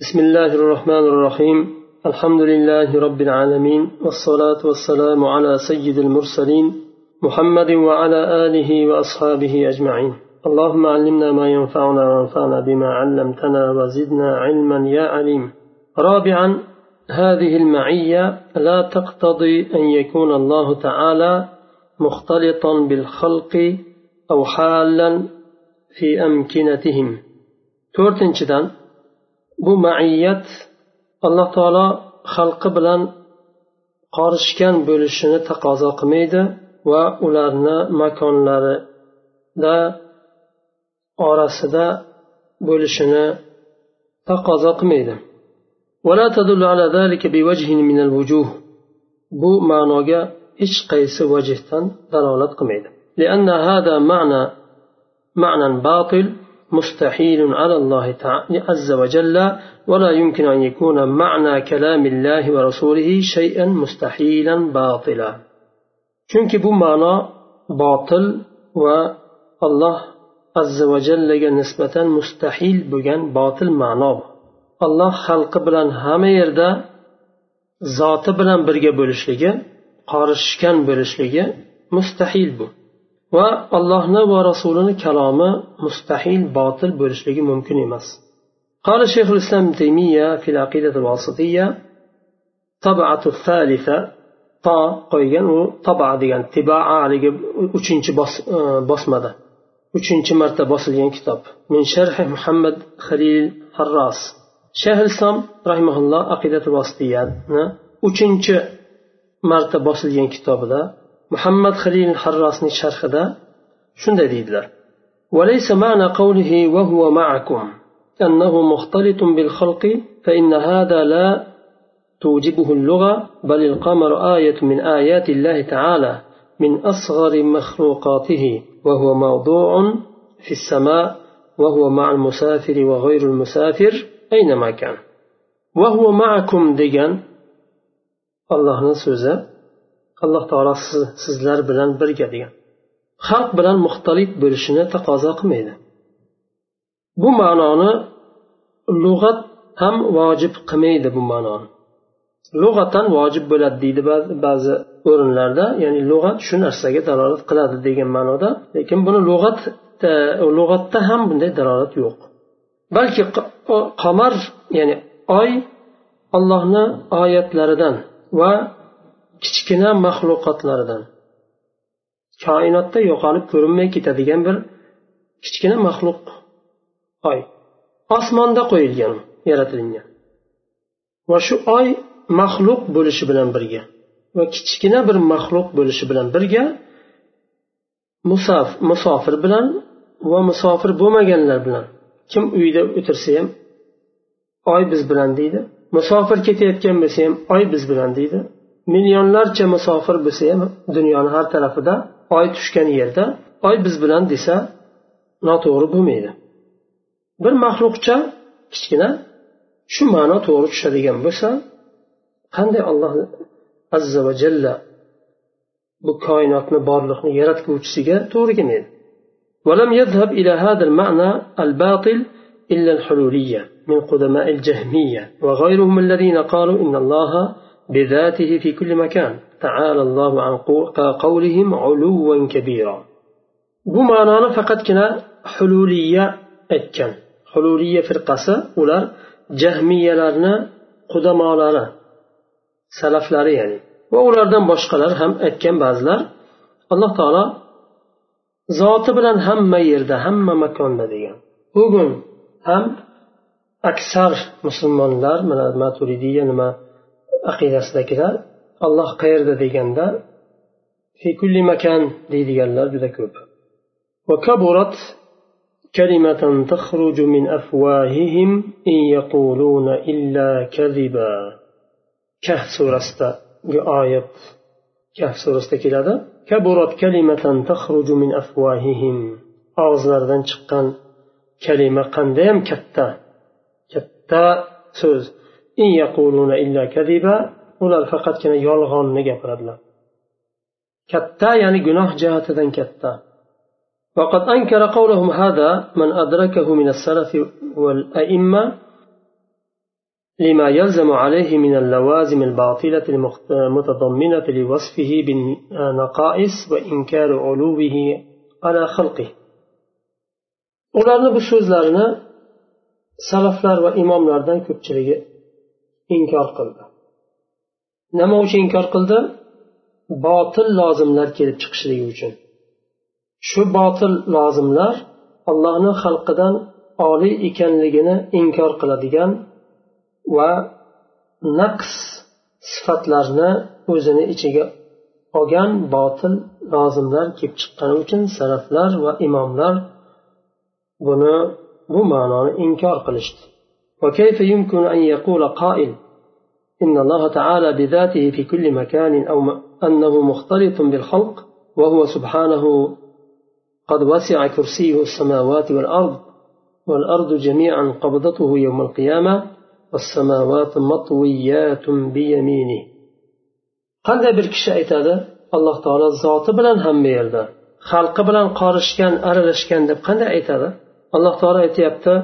بسم الله الرحمن الرحيم الحمد لله رب العالمين والصلاة والسلام على سيد المرسلين محمد وعلى آله وأصحابه أجمعين اللهم علمنا ما ينفعنا وانفعنا بما علمتنا وزدنا علما يا عليم رابعا هذه المعية لا تقتضي أن يكون الله تعالى مختلطا بالخلق أو حالا في أمكنتهم to'rtinchidan bu maiyat alloh taolo xalqi bilan qorishgan bo'lishini taqozo qilmaydi va ularni makonlarida orasida bo'lishini taqozo qilmaydi ولا تدل على ذلك بوجه من الوجوه bu ma'noga hech qaysi vajhdan dalolat qilmaydi لأن هذا معنى معنى باطل مستحيل على الله تعالى عز وجل ولا يمكن أن يكون معنى كلام الله ورسوله شيئا مستحيلا باطلا chunki bu ma'no botil va alloh azza va jallaga nisbatan mustahil bo'lgan botil ma'no alloh xalqi bilan hamma yerda zoti bilan birga bo'lishligi qorishgan bo'lishligi mustahil bu va allohni va rasulini kalomi mustahil botil bo'lishligi mumkin emas قال شيخ الإسلام ابن تيمية في العقيدة الواسطية طبعة الثالثة طا qo'ygan u طبعة degan tibaa haligi uchinchi bosmada uchinchi marta bosilgan kitob min sharhi muhammad halil harros shayx islom rahimaulloh aqidatul vasitiyani uchinchi marta bosilgan kitobida muhammad halil harrosning sharhida shunday deydilar وليس معنى قوله وهو معكم أنه مختلط بالخلق فإن هذا لا توجبه اللغة بل القمر آية من آيات الله تعالى من أصغر مخلوقاته وهو موضوع في السماء وهو مع المسافر وغير المسافر أينما كان. وهو معكم ديجان الله نسوزه alloh taolo sizlar bilan birga degan. Xalq bilan muxtalif bo'lishini taqozo qilmaydi. Bu ma'noni lug'at ham vojib qilmaydi bu ma'noni. Lug'atan vojib bo'ladi deydi ba'zi o'rinlarda ya'ni lug'at shu narsaga dalolat qiladi degan ma'noda lekin buni lug'at lug'atda ham bunday dalolat yo'q. Balki qamar ya'ni oy ollohni oyatlaridan va kichkina maxluqotlaridan koinotda yo'qolib ko'rinmay ketadigan bir kichkina maxluq oy. Osmonda qo'yilgan yaratilgan. Va shu oy maxluq bo'lishi bilan birga va kichkina bir maxluq bo'lishi bilan birga musaf musofir bilan va musofir bo'lmaganlar bilan. Kim uyda o'tirsa ham oy biz bilan deydi. Musofir ketayotgan bo'lsa ham oy biz bilan deydi. millionlarcha musofir bo'lsa ham dunyoni har tarafida oy tushgan yerda oy biz bilan desa noto'g'ri bo'lmaydi bir maxluqcha kichkina shu ma'no to'g'ri tushadigan bo'lsa qanday alloh azza va jalla bu koinotni borliqni yaratguvchisiga to'g'ri kelmaydi ولم يذهب إلى هذا المعنى الباطل إلا الحلولية من قدماء الجهمية وغيرهم الذين قالوا إن الله بذاته في كل مكان تعالى الله عن قولهم علوا كبيرا bu ma'noni faqatgina hululiya aytgan hululiya firqasi ular jahmiyalarni qudamolari salaflari ya'ni va ulardan boshqalar ham aytgan ba'zilar alloh taolo zoti bilan hamma yerda hamma makonda degan bugun ham aksar musulmonlar mana maturidiya nima aqidasidagilar alloh qayerda deganda fi kulli makan deydiganlar juda ko'p وكبرت كلمة تخرج من أفواههم إن يقولون إلا كذبا كهف سورة آية كهف سورة كذا كبرت كلمة تخرج من أفواههم أغزلردن chiqqan kalima qandayyam katta katta so'z Ular faqatgina yolg'onni gapiradilar katta ya'ni gunoh jihatidan katta وقد أنكر قولهم هذا من أدركه من السلف والأئمة لما يلزم عليه من اللوازم الباطلة المتضمنة لوصفه بالنقائص وإنكار علوه على خلقه. ularni bu so'zlarini salaflar va imomlardan ko'pchiligi inkor qildi. Nima uchun inkor qildi? Botil lozimlar kelib chiqishligi uchun. Shu botil lozimlar allohni xalqidan oliy ekanligini inkor qiladigan va naqs sifatlarni o'zini ichiga olgan botil lozimlar kelib chiqqani uchun saraflar va imomlar buni bu ma'noni inkor qilishdi. وكيف يمكن أن يقول قائل إن الله تعالى بذاته في كل مكان أو أنه مختلط بالخلق وهو سبحانه قد وسع كرسيه السماوات والأرض والأرض جميعا قبضته يوم القيامة والسماوات مطويات بيمينه. qanday bir kishi aytadi alloh taolo zoti bilan hamma yerda xalqi bilan qorishgan aralashgan deb qanday aytadi alloh taolo aytyapti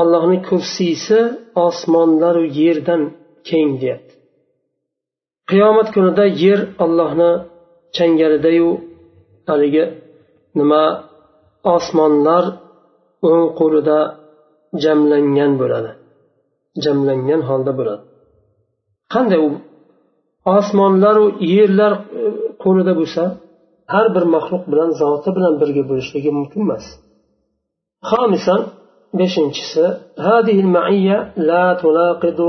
allohni kursiysi osmonlaru yerdan keng deyapti. Qiyomat kunida yer ollohni changalidayu haligi nima osmonlar o'ng qo'lida jamlangan bo'ladi. Jamlangan holda bo'ladi. Qanday u osmonlaru yerlar e, qo'lida bo'lsa har bir maxluq bilan zoti bilan birga bo'lishligi mumkin emas. beshinchisi هذه المعية لا تناقض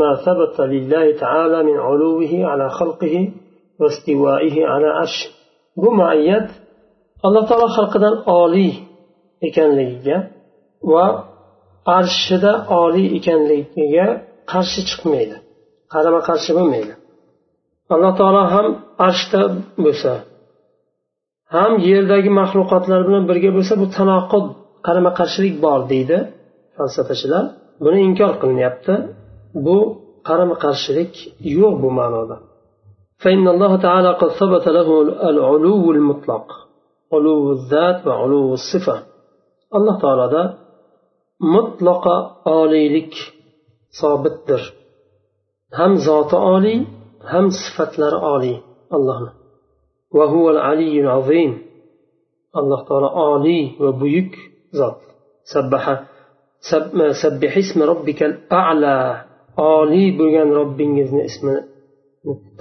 ما ثبت لله تعالى من علوه على خلقه واستوائه على عرشه bu maiyat alloh taolo xalqidan oliy ekanligiga va arshida oliy ekanligiga qarshi chiqmaydi qarama qarshi bo'lmaydi alloh taolo ham arshda bo'lsa ham yerdagi maxluqotlar bilan birga bo'lsa bu tanoqud qarama qarshilik bor deydi falsafachilar buni inkor qilinyapti bu qarama qarshilik yo'q bu ma'noda فإن الله تعالى قد ثبت له العلو المطلق علو الذات وعلو الصفة الله تعالى ده مطلق آليلك صابتدر هم ذات آلي هم صفة لر آلي الله وهو العلي العظيم الله تعالى آلي وبيك ذات. سبح سب سبح اسم ربك الأعلى. آلي بغن ربingizni ismini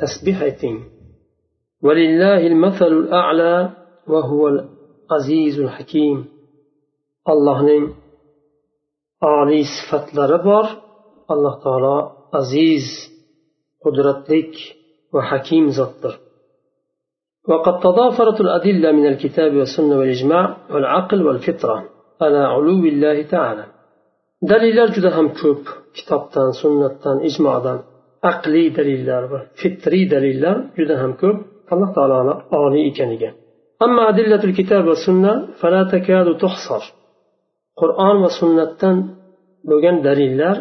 tasbih ayting ولله المثل الأعلى وهو العزيز الحكيم allohning oliy sifatlari bor alloh taolo aziz qudratlik va hakim zotdir وقد تضافرت الأدلة من الكتاب والسنة والإجماع والعقل والفطرة. على علو الله تعالى دليل juda ham ko'p kitobdan sunnatdan ijmodan aqliy dalillar va fitriy dalillar juda ham ko'p alloh taoloni oliy ekaniga أما أدلة الكتاب والسنة فلا تكاد تحصر qur'on va sunnatdan bo'lgan dalillar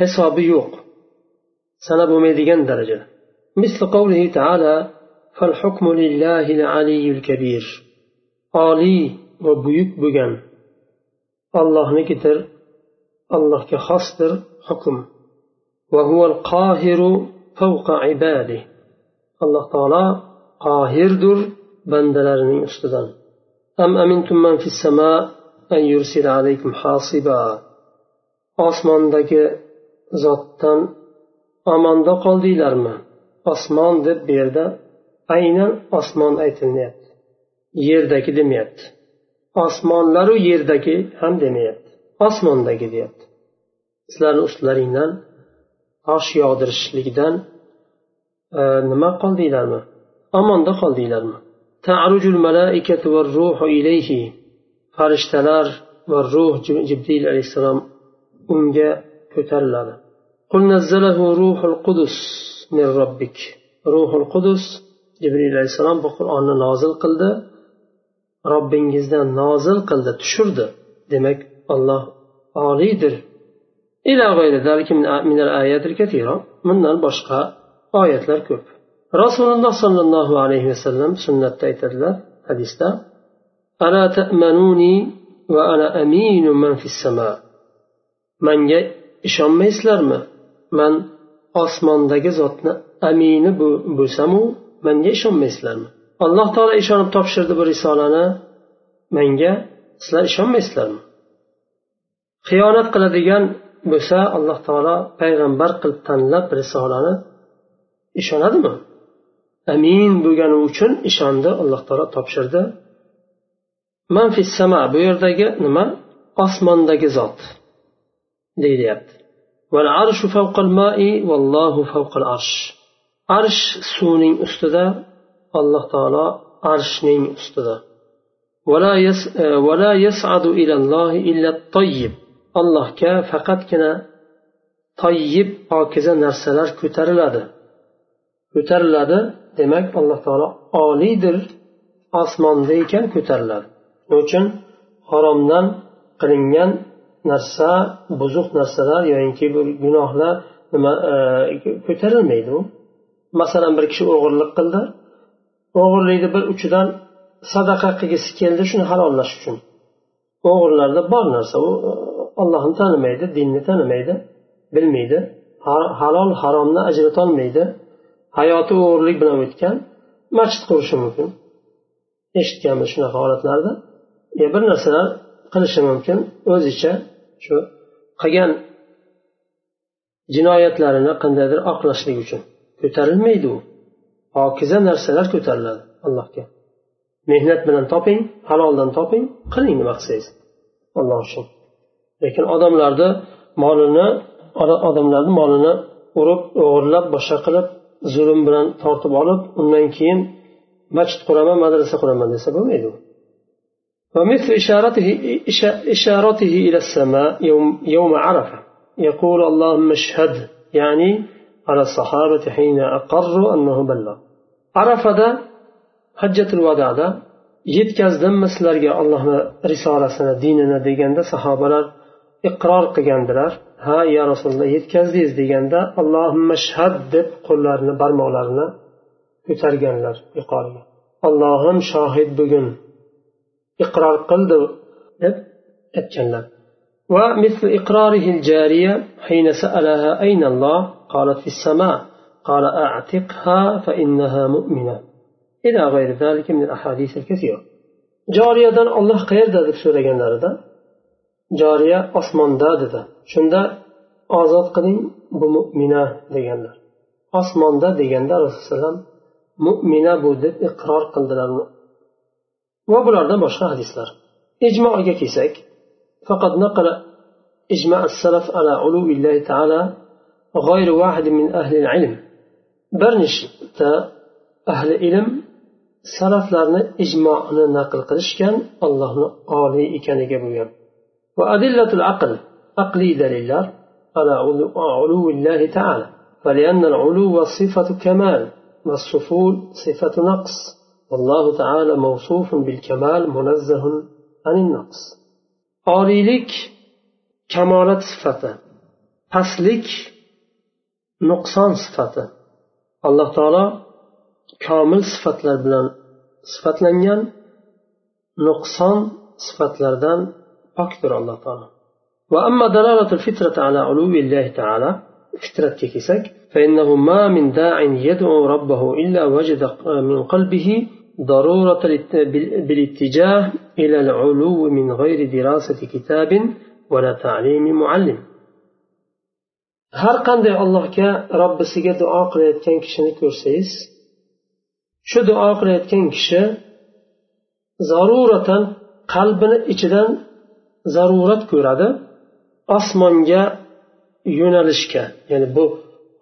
hisobi yo'q sanab bo'lmaydigan darajada مثل قوله تعالى فالحكم لله العلي الكبير oliy va buyuk bo'lgan allohnikidir allohga xosdir hukm. Alloh taolo qohirdur bandalarining ustidan. Osmondagi zotdan omonda qoldinglarmi osmon deb bu yerda aynan osmon aytilyapti yerdagi demayapti osmonlaru yerdagi ham demayapti osmondagi deyapti sizlarni ustlaringdan tosh yog'dirishlikdan nima qoldinglarmi omonda qoldinglarmi تعرج الملائكة والروح إليه farishtalar va ruh jibril alayhissalom unga ko'tariladi قل نزله روح القدس من ربك روح القدس jibril alayhissalom bu qur'onni nozil qildi robbingizdan nozil qildi tushirdi. Demak olloh oliydir. Bundan boshqa oyatlar ko'p. Rasululloh sollallohu alayhi vasallam sunnatda aytadilar hadisda manga ishonmaysizlarmi? Man osmondagi zotni amini bo'lsamu manga ishonmaysizlarmi? Alloh taolo ishonib topshirdi bu risolani. Menga sizlar ishonmaysizlarmi? Xiyonat qiladigan bo'lsa alloh taolo payg'ambar qilib tanlab risolani ishonadimi? Amin bo'lgani uchun ishondi alloh taolo topshirdi. Manfissama bu yerdagi nima? Osmondagi zot deyilyapti arsh suvning ustida alloh taolo arshning ustida. E, Allohga faqatgina toyib pokiza narsalar ko'tariladi. Ko'tariladi demak alloh taolo oliydir osmonda ekan ko'tariladi. Shuning uchun haromdan qilingan narsa buzuq narsalar yoyinki bir gunohlar nima e, ko'tarilmaydi u. Masalan bir kishi o'g'irlik qildi. O'g'irlikni bir uchidan sadaqa qilgisi keldi shuni halollash uchun. O'g'irlarda bor narsa u e, ollohni tanimaydi dinni tanimaydi bilmaydi. Halol haromni ajratolmaydi. Hayoti o'g'irlik bilan o'tgan masjid qurishi mumkin. Eshitganmiz shunaqa holatlarda. Bir narsalar qilishi mumkin o'zicha shu qilgan jinoyatlarini qandaydir oqlashlik uchun. Ko'tarilmaydi u. pokiza narsalar ko'tariladi allohga mehnat bilan toping haloldan toping qiling nima qilsangiz alloh uchun lekin odamlarni molini odamlarni molini urib o'g'irlab boshqa qilib zulm bilan tortib olib undan keyin masjid quraman madrasa quraman desa bo'lmaydi ومثل إشارته إشارته إلى السماء يوم, يوم عرفة يقول اللهم اشهد يعني على الصحابة حين أقروا أنه بلغ عرفة حجة الوداع yetkazdimmi sizlarga allohni risolasini dinini deganda sahobalar iqror qilgandilar ha ya rasululloh yetkazdingiz deganda allohimma shahad deb qo'llarini barmoqlarini ko'targanlar yuqoriga allohim shohid bugun iqror qildi deb aytganlar ومثل إقراره الجارية حين سألها أين الله قالت في السماء قال أعتقها فإنها مؤمنة إلى غير ذلك من الأحاديث الكثيرة جارية الله قير deb so'raganlarida joriya osmonda dedi shunda ozod qiling bu mo'mina deganlar osmonda deganda rasululloh mo'mina bu deb iqror qildilar va bulardan boshqa hadislar ijmoga kelsak faqat نقل إجماع السلف على علو الله تعالى غير واحد من أهل العلم برنشتا أهل علم salaflarni ijmoni naql qilishgan allohni oliy ekaniga bo'lgan وأدلة العقل عقلي دليل على علو الله تعالى فلأن العلو صفة كمال والسفول صفة نقص والله تعالى موصوف بالكمال منزه عن النقص oliylik kamolat sifati pastlik nuqson sifati Alloh taolo komil sifatlar bilan sifatlangan nuqson sifatlardan pokdir alloh taolo وأما دلالة الفطرة على علو الله تعالى فطرة كيسك فإنه ما من داع يدعو ربه إلا وجد من قلبه ضرورة بالاتجاه إلى العلو من غير دراسة كتاب ولا تعليم معلم har qanday allohga robbisiga duo qilayotgan kishini ko'rsangiz shu duo qilayotgan kishi zaruratan qalbini ichidan zarurat ko'radi osmonga yo'nalishga ya'ni bu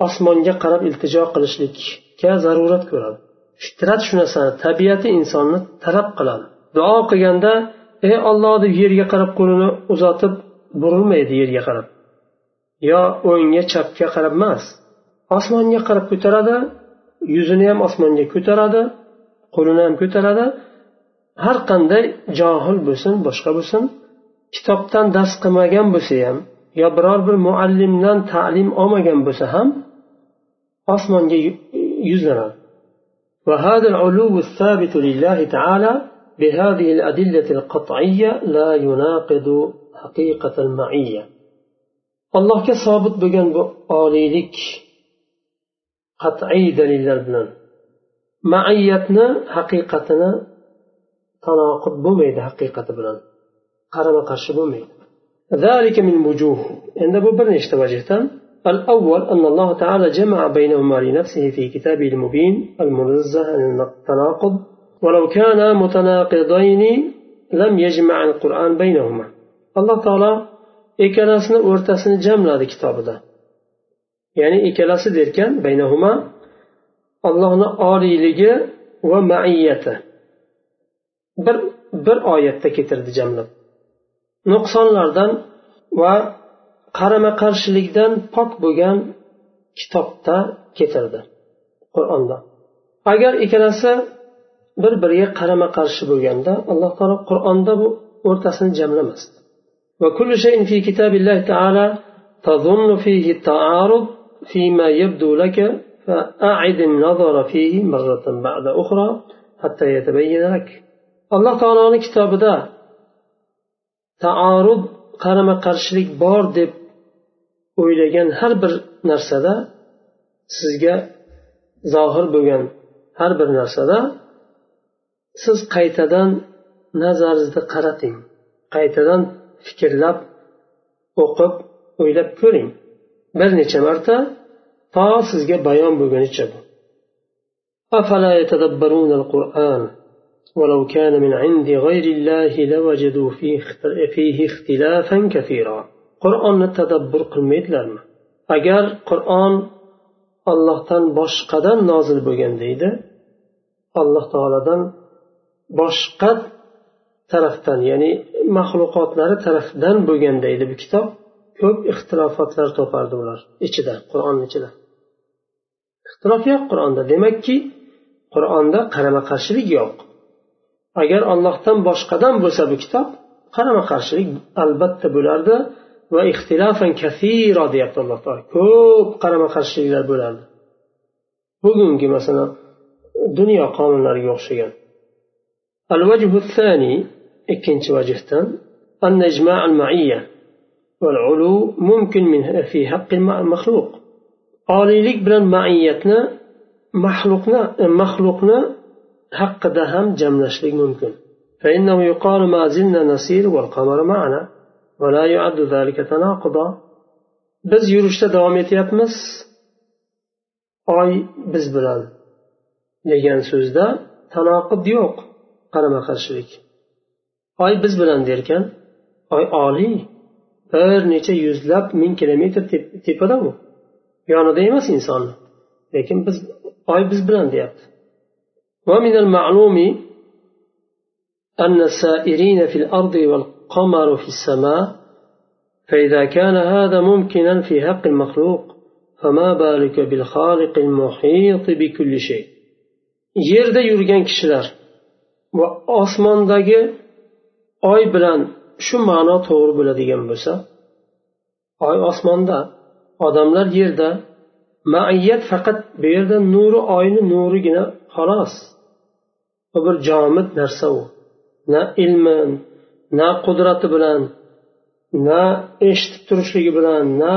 osmonga qarab iltijo qilishlikka zarurat ko'radi. Fitrat shu narsani tabiati insonni talab qiladi. Duo qilganda ey olloh deb yerga qarab qo'lini uzatib burilmaydi yerga qarab. yo o'ngga chapga qarab emas osmonga qarab ko'taradi yuzini ham osmonga ko'taradi qo'lini ham ko'taradi har qanday johil bo'lsin boshqa bo'lsin kitobdan dars qilmagan bo'lsa ham yo biror bir muallimdan ta'lim olmagan bo'lsa ham osmonga yuzlanadi وهذا العلو الثابت لله تعالى بهذه الأدلة القطعية لا يناقض حقيقة المعية allohga sobit bo'lgan bu oliylik qat'iy dalillar bilan maiyatni haqiqatini tanoqib bo'lmaydi haqiqati bilan qarama qarshi bo'lmaydi ذلك من وجوه عند بر نشت وجهتان الأول أن الله تعالى جمع بينهما لنفسه في كتابه المبين المنزه عن التناقض ولو كان متناقضين لم يجمع القرآن بينهما الله تعالى ikkalasini o'rtasini jamladi kitobida. Ya'ni ikkalasi derkan baynahuma allohni oliyligi va maiyati. Bir bir oyatda keltirdi jamlab. Nuqsonlardan va qarama qarshilikdan pok bo'lgan kitobda keltirdi qur'onda. Agar ikkalasi bir biriga qarama qarshi bo'lganda alloh taolo qur'onda bu o'rtasini jamlamasdi. وكل شيء في كتاب الله تعالى تظن فيه التعارض فيما يبدو لك فأعد النظر فيه مرة بعد أخرى حتى يتبين لك الله تعالى كتابه taarud qarama qarshilik bor deb o'ylagan har bir narsada sizga zohir bo'lgan har bir narsada siz qaytadan nazaringizni qarating qaytadan fikrlab o'qib o'ylab ko'ring bir necha marta to sizga bayon bo'lgunicha bu ولو كان من عند غير الله لوجدوا فيه, فيه اختلافا كثيرا qur'onni tadabbur qilmaydilarmi agar qur'on ollohdan boshqadan nozil bo'lgan deydi alloh taolodan boshqa tarafdan ya'ni mahluqotlari tarafidan bo'lganda edi bu kitob. Ko'p ixtilofotlar topardi ular ichida qur'onni ichida. Ixtilof yo'q qur'onda. Demakki qur'onda qarama qarshilik yo'q. Agar ollohdan boshqadan bo'lsa bu kitob qarama qarshilik albatta bo'lardi va ixtilofan kasiro deyapti alloh taolo. Ko'p qarama qarshiliklar bo'lardi. Bugungi masalan dunyo qonunlariga o'xshagan. ikkinchi vajhdan أن إجماع المعية والعلو ممكن من في حق المخلوق oliylik bilan maiyatni maxluqni maxluqni haqida ham jamlashlik mumkin فإنه يقال ما زلنا نسير والقمر معنا ولا يعد ذلك تناقضا biz yurishda davom etyapmiz oy biz bilan degan so'zda tanoqid yo'q qarama qarshilik oy biz bilan derkan oy oliy bir necha yuzlab ming kilometr tepada u yonida emas insonni lekin biz oy biz bilan deyapti ومن المعلوم أن السائرين في الأرض والقمر في السماء فإذا كان هذا ممكنا في حق المخلوق فما بالك بالخالق المحيط بكل شيء yerda yurgan kishilar va osmondagi oy bilan shu ma'no to'g'ri bo'ladigan bo'lsa oy osmonda odamlar yerda maiyat faqat bu yerda nuri oyni nurigina xolos. U bir jomid narsa u. Na ilmi na qudrati bilan na eshitib turishligi bilan na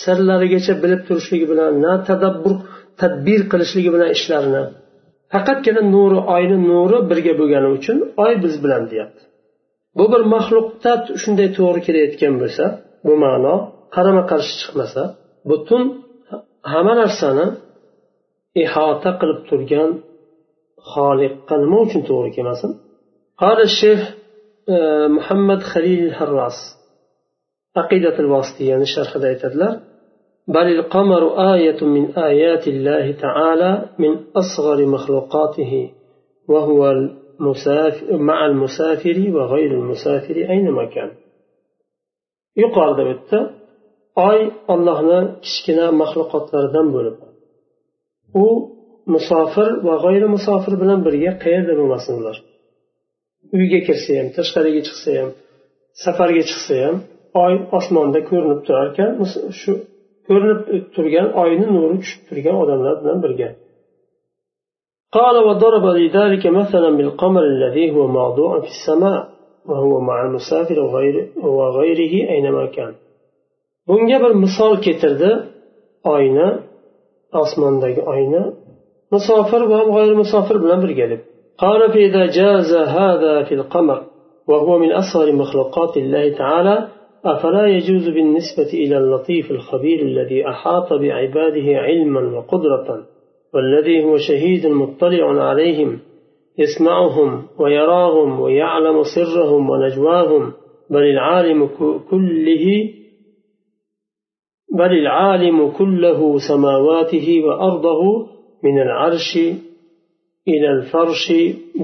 sirlarigacha bilib turishligi bilan na tadabbur tadbir qilishligi bilan ishlarini. Faqatgina nuri oyni nuri birga bo'lgani uchun oy biz bilan deyapti. bu bir maxluqda shunday to'g'ri kelayotgan bo'lsa bu ma'no qarama qarshi chiqmasa butun hamma narsani ihota qilib turgan xoliqqa nima uchun to'g'ri kelmasin قال الشيخ محمد خليل الحراس عقيدة الواسطية يعني شرح دايتدلر بل القمر آية من آيات الله تعالى من أصغر مخلوقاته وهو المسافر مع المسافر وغير المسافر أينما كان يقال دبت oy ollohni kichkina maxluqotlaridan bo'lib u musofir va g'oyri musofir bilan birga qayerda bo'lmasin ular uyga kirsa ham tashqariga chiqsa ham safarga chiqsa ham oy osmonda ko'rinib turar ekan shu ko'rinib turgan oyni nuri tushib turgan odamlar bilan birga قال وضرب لذلك مثلا بالقمر الذي هو موضوع في السماء وهو مع المسافر وغيره أينما كان. bunga bir misol keltirdi oyni osmondagi oyni musofir va g'oyri musofir bilan birga deb قال فإذا جاز هذا في القمر وهو من أصغر مخلوقات الله تعالى أفلا يجوز بالنسبة إلى اللطيف الخبير الذي أحاط بعباده علما وقدرة؟ والذي هو شهيد مطلع عليهم يسمعهم ويراهم ويعلم سرهم ونجواهم بل العالم كله بل العالم كله سماواته وأرضه من العرش إلى الفرش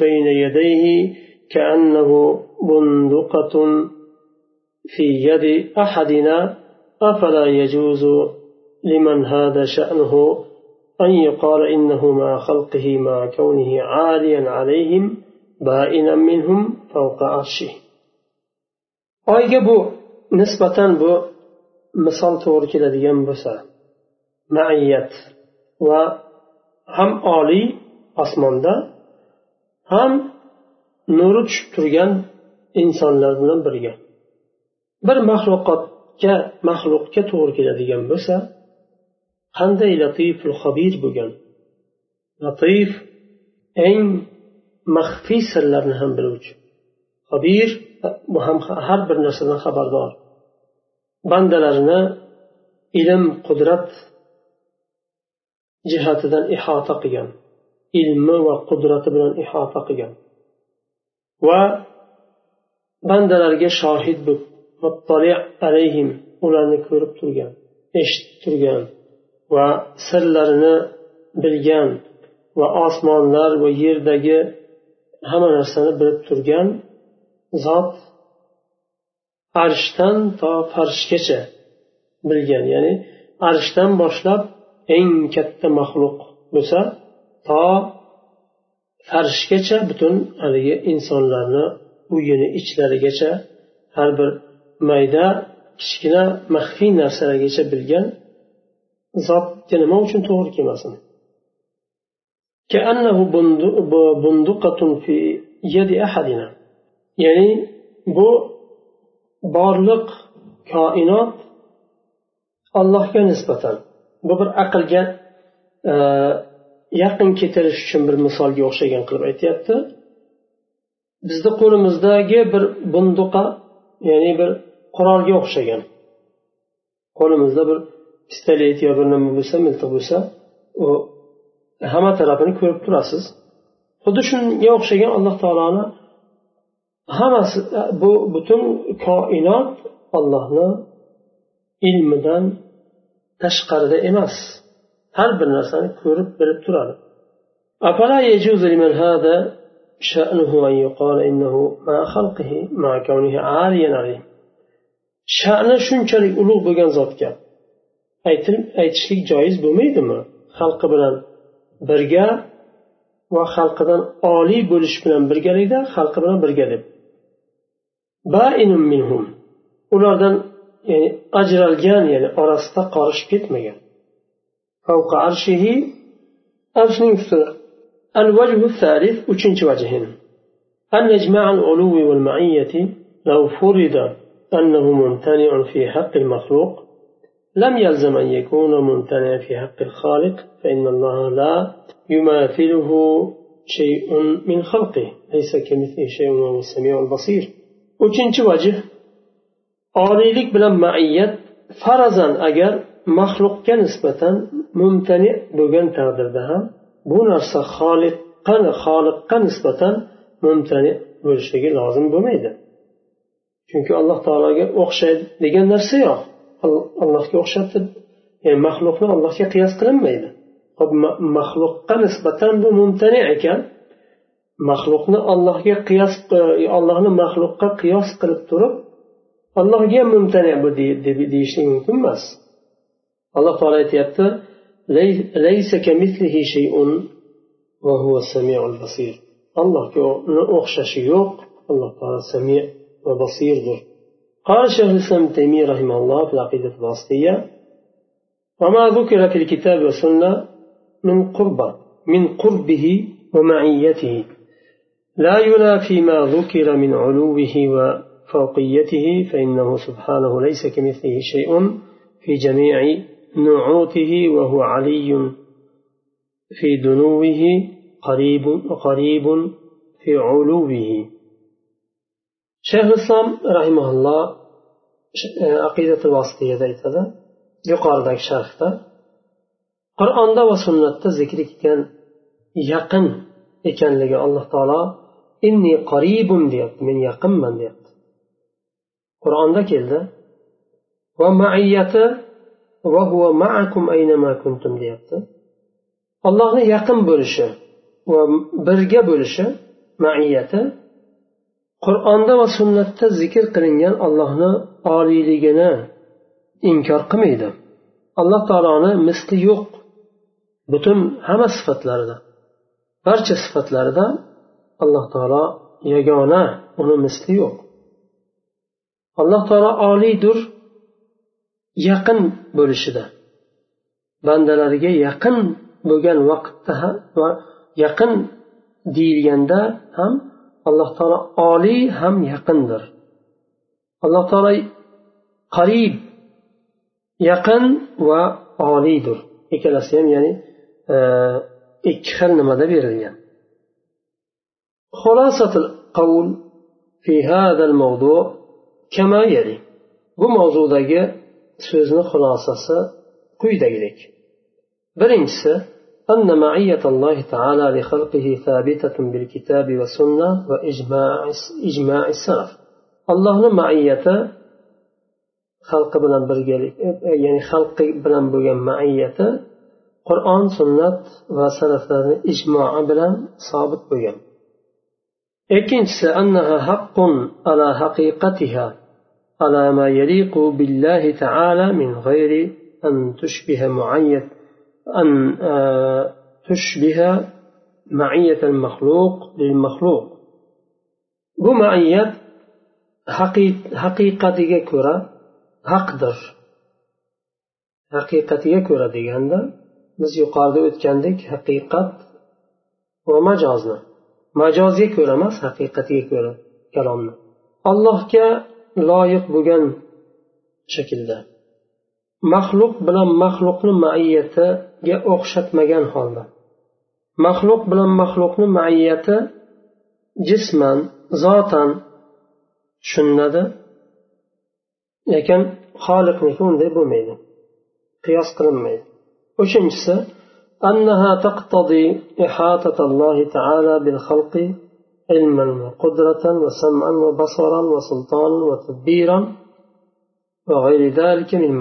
بين يديه كأنه بندقة في يد أحدنا أفلا يجوز لمن هذا شأنه؟ أن يقال إنه مع خلقه مع كونه عاليا عليهم بائنا منهم فوق عرشه oyga bu nisbatan bu misol to'g'ri keladigan bo'lsa maiyat va ham oliy osmonda ham nuri tushib turgan insonlar bilan birga bir maxluqotga maxluqga to'g'ri keladigan bo'lsa qanday latiful xabir bo'lgan. Latif eng maxfiy sirlarni ham biluvchi. Habir bu ham har bir narsadan xabardor. Bandalarini ilm qudrat jihatidan ihota qilgan ilmi va qudrati bilan ihota qilgan va bandalarga shohid alayhim ularni ko'rib turgan eshitib turgan. Va sirlarini bilgan va osmonlar va yerdagi hamma narsani bilib turgan zot arshdan to farshgacha bilgan. Ya'ni arshdan boshlab eng katta maxluq bo'lsa to farshgacha butun haligi insonlarni uyini ichlarigacha har bir mayda kichkina maxfiy narsalargacha bilgan zotga nima uchun to'g'ri kelmasin? Ya'ni bu borliq koinot allohga nisbatan. Bu bir aqlga e, yaqin ketirish uchun bir misolga o'xshagan qilib aytyapti. Bizni qo'limizdagi bir bunduqa ya'ni bir qurolga o'xshagan. Qo'limizda bir pistolet yo bir nima bo'lsa miltiq bo'lsa u hamma tarafini ko'rib turasiz xuddi shunga o'xshagan alloh taoloni hammasi bu butun koinot ollohni ilmidan tashqarida emas har bir narsani ko'rib bilib turadi شأنه أن يقال إنه مع خلقه مع كونه عاليا عليه sha'ni shunchalik ulug' bo'lgan zotga aytishlik joiz bo'lmaydimi xalqi bilan birga va xalqidan oliy bo'lish bilan birgalikda xalqi bilan birga deb minhum ulardan ya'ni ajralgan ya'ni orasida qorishib ketmagan arshihi arshning ustida الوجه الثالث uchinchi vajhin أن يجمع العلو والمعية لو فرض أنه ممتنع في حق المخلوق لم يلزم أن يكون ممتنع في حق الخالق فإن الله لا يماثله شيء من خلقه ليس كمثله شيء وهو السميع البصير uchinchi vajh oliylik bilan maiyat farazan agar maxluqqa nisbatan mumtani bo'lgan taqdirda ham bu narsa xoliqqa xoliqqa nisbatan mumtani bo'lishligi lozim bo'lmaydi chunki alloh taologa o'xshaydi degan narsa yo'q allohga o'xshatib ya'ni maxluqni allohga qiyos qilinmaydi. Maxluqqa nisbatan bu mumtani ekan. Maxluqni allohga qiyos e, allohni maxluqqa qiyos qilib turib allohga mumtani bu deyishlik mumkin emas. Alloh taolo aytyapti allohga o'xshashi yo'q alloh taolo sami va basirdir. قال شيخ الإسلام ابن تيمية رحمه الله في العقيدة الواسطية وما ذكر في الكتاب والسنة من قربه من قربه ومعيته. لا ينافي ما ذكر من علوه وفوقيته فإنه سبحانه ليس كمثله شيء في جميع نعوته وهو علي في دنوه قريب قريب في علوه. shayx islom rahimaulloh e, aqidatul vositiyada aytadi yuqoridagi sharhda qur'onda va sunnatda zikr etgan yaqin ekanligi alloh taolo inni qaribun deyapti men yaqinman deyapti. Qur'onda keldi va maiyati va huva maakum aynama kuntum deyapti. Allohni yaqin bo'lishi va birga bo'lishi maiyati qur'onda va sunnatda zikr qilingan allohni oliyligini inkor qilmaydi. Alloh taoloni misli yo'q butun hamma sifatlarida barcha sifatlarida alloh taolo yagona uni misli yo'q. Alloh taolo oliydir yaqin bo'lishida bandalariga yaqin bo'lgan vaqtda ham va yaqin deyilganda ham alloh taolo oliy ham yaqindir. Alloh taolo qarib yaqin va oliydir. Ikkalasi ham ya'ni e, ikki xil nimada berilgan. Xulasatil qavl fi hadal mavdu kama yali. Bu mavzudagi so'zni xulosasi quyidagidek birinchisi أن معية الله تعالى لخلقه ثابتة بالكتاب والسنة وإجماع إجماع السلف. الله معية خلق بلن يعني خلق بلن بلن معية قرآن سنة وسلف إجماع بلن صابت بلن ikkinchisi annaha حق على حقيقتها على ما يليق بالله تعالى من غير أن تشبه معية. أن تشبه معية المخلوق للمخلوق bu maiyat haqiqatiga ko'ra haqdir haqiqatiga ko'ra deganda biz yuqorida o'tgandek haqiqat va majozni majozga ko'ra emas haqiqatiga ko'ra kalomni allohga loyiq bo'lgan shaklda maxluq bilan maxluqni maiyatiga o'xshatmagan holda maxluq bilan maxluqni maiyati jisman zotan tushuniladi lekin xoliqniki unday bo'lmaydi qiyos qilinmaydi uchinchisi أنها تقتضي إحاطة الله تعالى بالخلق علما وقدرة وسمعا وبصرا وسلطانا وتدبيرا وغير ذلك من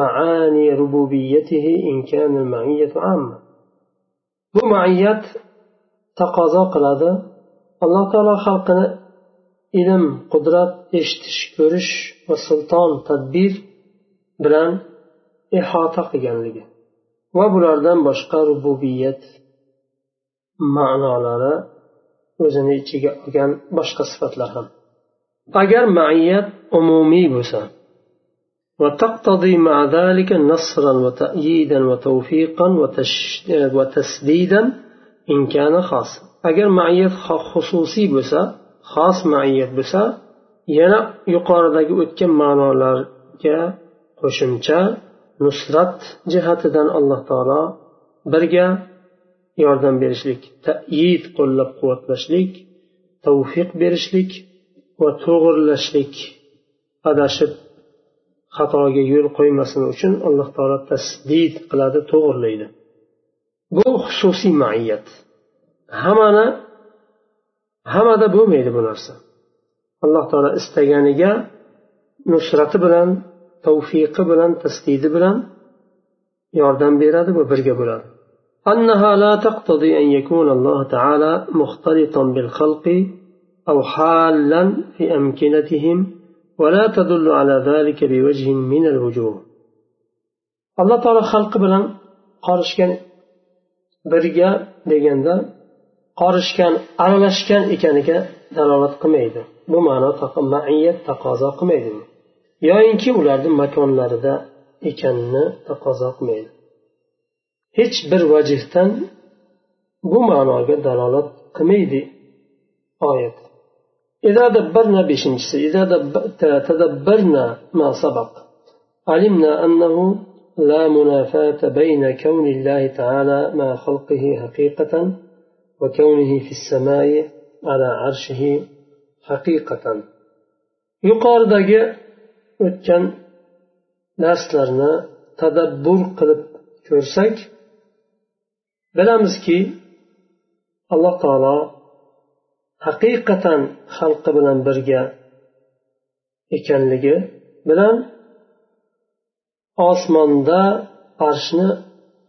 معاني ربوبيته إن كان المعية عامة bu maiyat taqozo qiladi alloh taolo xalqini ilm qudrat eshitish ko'rish va sulton tadbir bilan ihota qilganligi va bulardan boshqa rububiyat ma'nolari o'zini ichiga olgan boshqa sifatlar ham agar maiyat umumiy bo'lsa وتقتضي مع ذلك نصرا وتأييدا وتوفيقا وتسديدا إن كان خاصا أجر معية خصوصي بسا خاص معية بسا yana yuqoridagi o'tgan ma'nolarga qo'shimcha nusrat jihatidan alloh taolo birga yordam berishlik tayid qo'llab quvvatlashlik tavfiq berishlik va to'g'irlashlik adashib xatoga yo'l qo'ymasin uchun alloh taolo tasdid qiladi to'g'irlaydi bu xususiy maiyat hammani hammada bo'lmaydi bu narsa alloh taolo istaganiga nusrati bilan tavfiqi bilan tasdidi bilan yordam beradi va birga bo'ladi أنها لا تقتضي أن يكون الله تعالى مختلطا بالخلق أو حالا في أمكنتهم ولا تدل على ذلك بوجه من الوجوه الله تعالى خلق بلن qorishgan birga deganda qorishgan aralashgan ekaniga dalolat qilmaydi bu ma'no maiyat taqozo qilmaydi yoyinki ularni makonlarida ekanini taqozo qilmaydi hech bir vajhdan bu ma'noga dalolat qilmaydi oyat إذا دبرنا بشنجس إذا تدبرنا ما سبق علمنا أنه لا منافاة بين كون الله تعالى مع خلقه حقيقة وكونه في السماء على عرشه حقيقة. yuqoridagi o'tgan darslarni tadabbur qilib ko'rsak bilamizki alloh taolo haqiqatan xalqi bilan birga ekanligi bilan osmonda arshni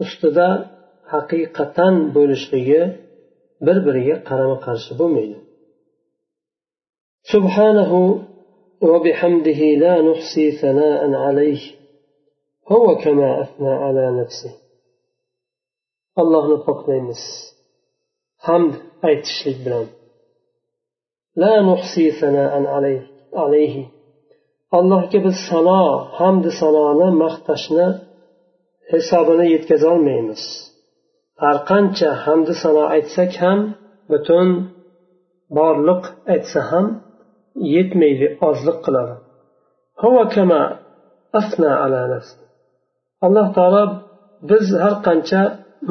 ustida haqiqatan bo'lishligi bir biriga qarama qarshi bo'lmaydi subhanahu وبحمده لا نحصي ثناء عليه هو كما أثنى على نفسه الله نفقنا حمد aytishlik bilan Allohga biz sano hamdu sanoni maqtashni hisobini yetkazolmaymiz. Har qancha hamdu sano aytsak ham butun borliq aytsa ham yetmaydi ozliq qiladi. Alloh taolo biz har qancha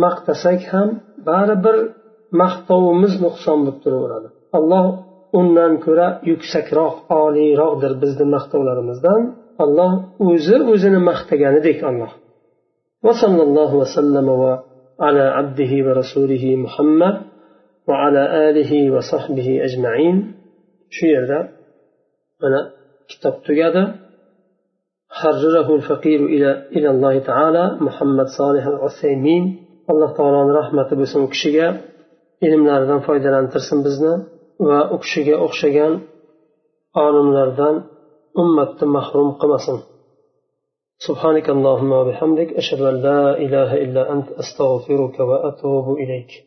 maqtasak ham baribir maqtovimiz nuqson bo'lib turaveradi. Alloh undan ko'ra yuksakroq oliyroqdir bizni maqtovlarimizdan alloh o'zi o'zini maqtaganidek alloh وصلى الله وسلم على عبده ورسوله محمد وعلى آله وصحبه أجمعين shu yerda mana kitob tugadi حرره الفقير إلى إلى الله تعالى محمد صالح العثيمين alloh taoloni rahmati bo'lsin u kishiga ilmlaridan foydalantirsin bizni va u kishiga o'xshagan olimlardan ummatni mahrum qilmasin سبحانك اللهم وبحمدك أشهد أن لا إله إلا أنت أستغفرك وأتوب إليك